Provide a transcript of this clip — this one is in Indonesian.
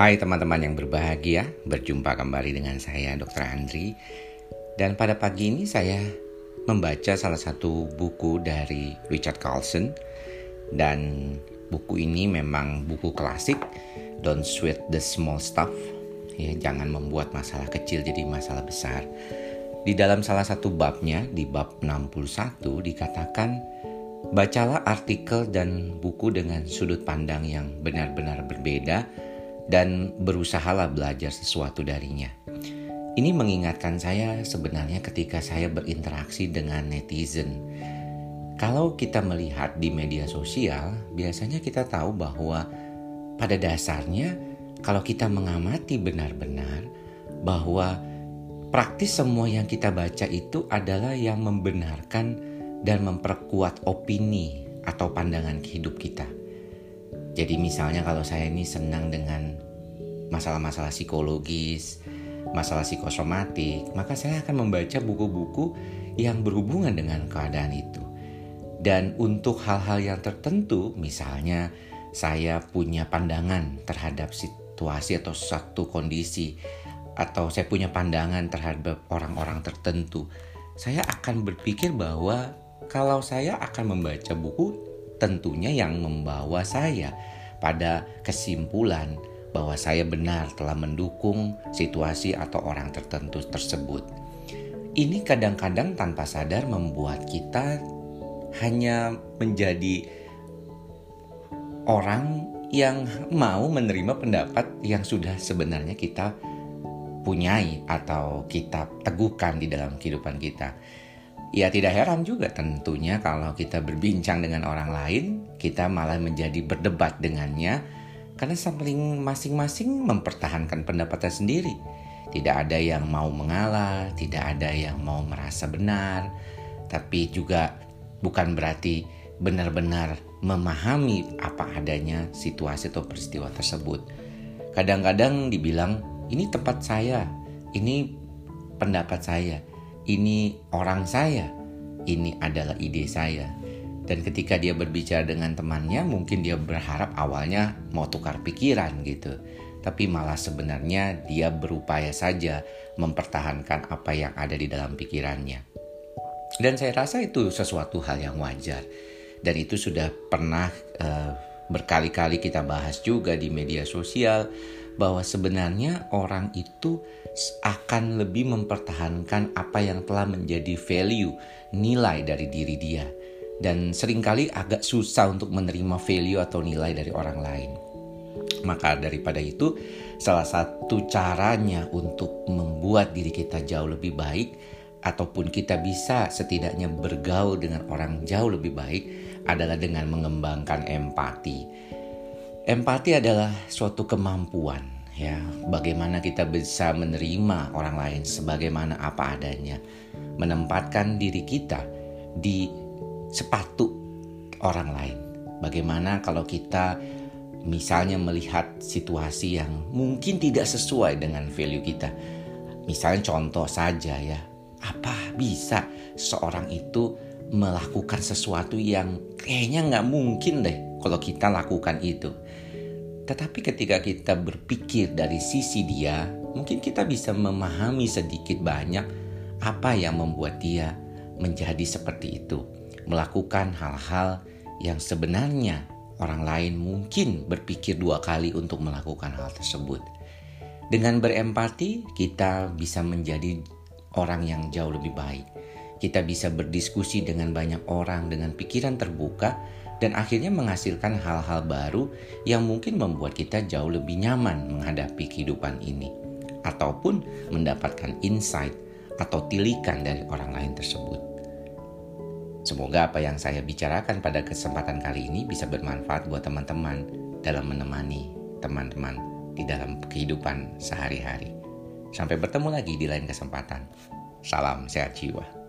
Hai teman-teman yang berbahagia, berjumpa kembali dengan saya Dr. Andri. Dan pada pagi ini saya membaca salah satu buku dari Richard Carlson dan buku ini memang buku klasik Don't Sweat the Small Stuff. Ya, jangan membuat masalah kecil jadi masalah besar. Di dalam salah satu babnya, di bab 61 dikatakan bacalah artikel dan buku dengan sudut pandang yang benar-benar berbeda dan berusahalah belajar sesuatu darinya. Ini mengingatkan saya sebenarnya ketika saya berinteraksi dengan netizen. Kalau kita melihat di media sosial, biasanya kita tahu bahwa pada dasarnya kalau kita mengamati benar-benar bahwa praktis semua yang kita baca itu adalah yang membenarkan dan memperkuat opini atau pandangan hidup kita. Jadi misalnya kalau saya ini senang dengan masalah-masalah psikologis, masalah psikosomatik, maka saya akan membaca buku-buku yang berhubungan dengan keadaan itu. Dan untuk hal-hal yang tertentu, misalnya saya punya pandangan terhadap situasi atau satu kondisi, atau saya punya pandangan terhadap orang-orang tertentu, saya akan berpikir bahwa kalau saya akan membaca buku tentunya yang membawa saya pada kesimpulan bahwa saya benar telah mendukung situasi atau orang tertentu tersebut. Ini kadang-kadang tanpa sadar membuat kita hanya menjadi orang yang mau menerima pendapat yang sudah sebenarnya kita punyai atau kita teguhkan di dalam kehidupan kita. Ya tidak heran juga tentunya kalau kita berbincang dengan orang lain, kita malah menjadi berdebat dengannya karena saling masing-masing mempertahankan pendapatnya sendiri. Tidak ada yang mau mengalah, tidak ada yang mau merasa benar, tapi juga bukan berarti benar-benar memahami apa adanya situasi atau peristiwa tersebut. Kadang-kadang dibilang, "Ini tempat saya, ini pendapat saya." Ini orang saya, ini adalah ide saya. Dan ketika dia berbicara dengan temannya, mungkin dia berharap awalnya mau tukar pikiran gitu. Tapi malah sebenarnya dia berupaya saja mempertahankan apa yang ada di dalam pikirannya. Dan saya rasa itu sesuatu hal yang wajar. Dan itu sudah pernah uh, berkali-kali kita bahas juga di media sosial bahwa sebenarnya orang itu akan lebih mempertahankan apa yang telah menjadi value, nilai dari diri dia. Dan sering kali agak susah untuk menerima value atau nilai dari orang lain. Maka daripada itu, salah satu caranya untuk membuat diri kita jauh lebih baik ataupun kita bisa setidaknya bergaul dengan orang jauh lebih baik adalah dengan mengembangkan empati Empati adalah suatu kemampuan ya, bagaimana kita bisa menerima orang lain sebagaimana apa adanya, menempatkan diri kita di sepatu orang lain. Bagaimana kalau kita misalnya melihat situasi yang mungkin tidak sesuai dengan value kita. Misalnya contoh saja ya, apa bisa seorang itu melakukan sesuatu yang kayaknya nggak mungkin deh kalau kita lakukan itu. Tetapi ketika kita berpikir dari sisi dia, mungkin kita bisa memahami sedikit banyak apa yang membuat dia menjadi seperti itu, melakukan hal-hal yang sebenarnya orang lain mungkin berpikir dua kali untuk melakukan hal tersebut. Dengan berempati, kita bisa menjadi orang yang jauh lebih baik. Kita bisa berdiskusi dengan banyak orang dengan pikiran terbuka dan akhirnya menghasilkan hal-hal baru yang mungkin membuat kita jauh lebih nyaman menghadapi kehidupan ini, ataupun mendapatkan insight atau tilikan dari orang lain tersebut. Semoga apa yang saya bicarakan pada kesempatan kali ini bisa bermanfaat buat teman-teman dalam menemani teman-teman di dalam kehidupan sehari-hari. Sampai bertemu lagi di lain kesempatan. Salam sehat jiwa.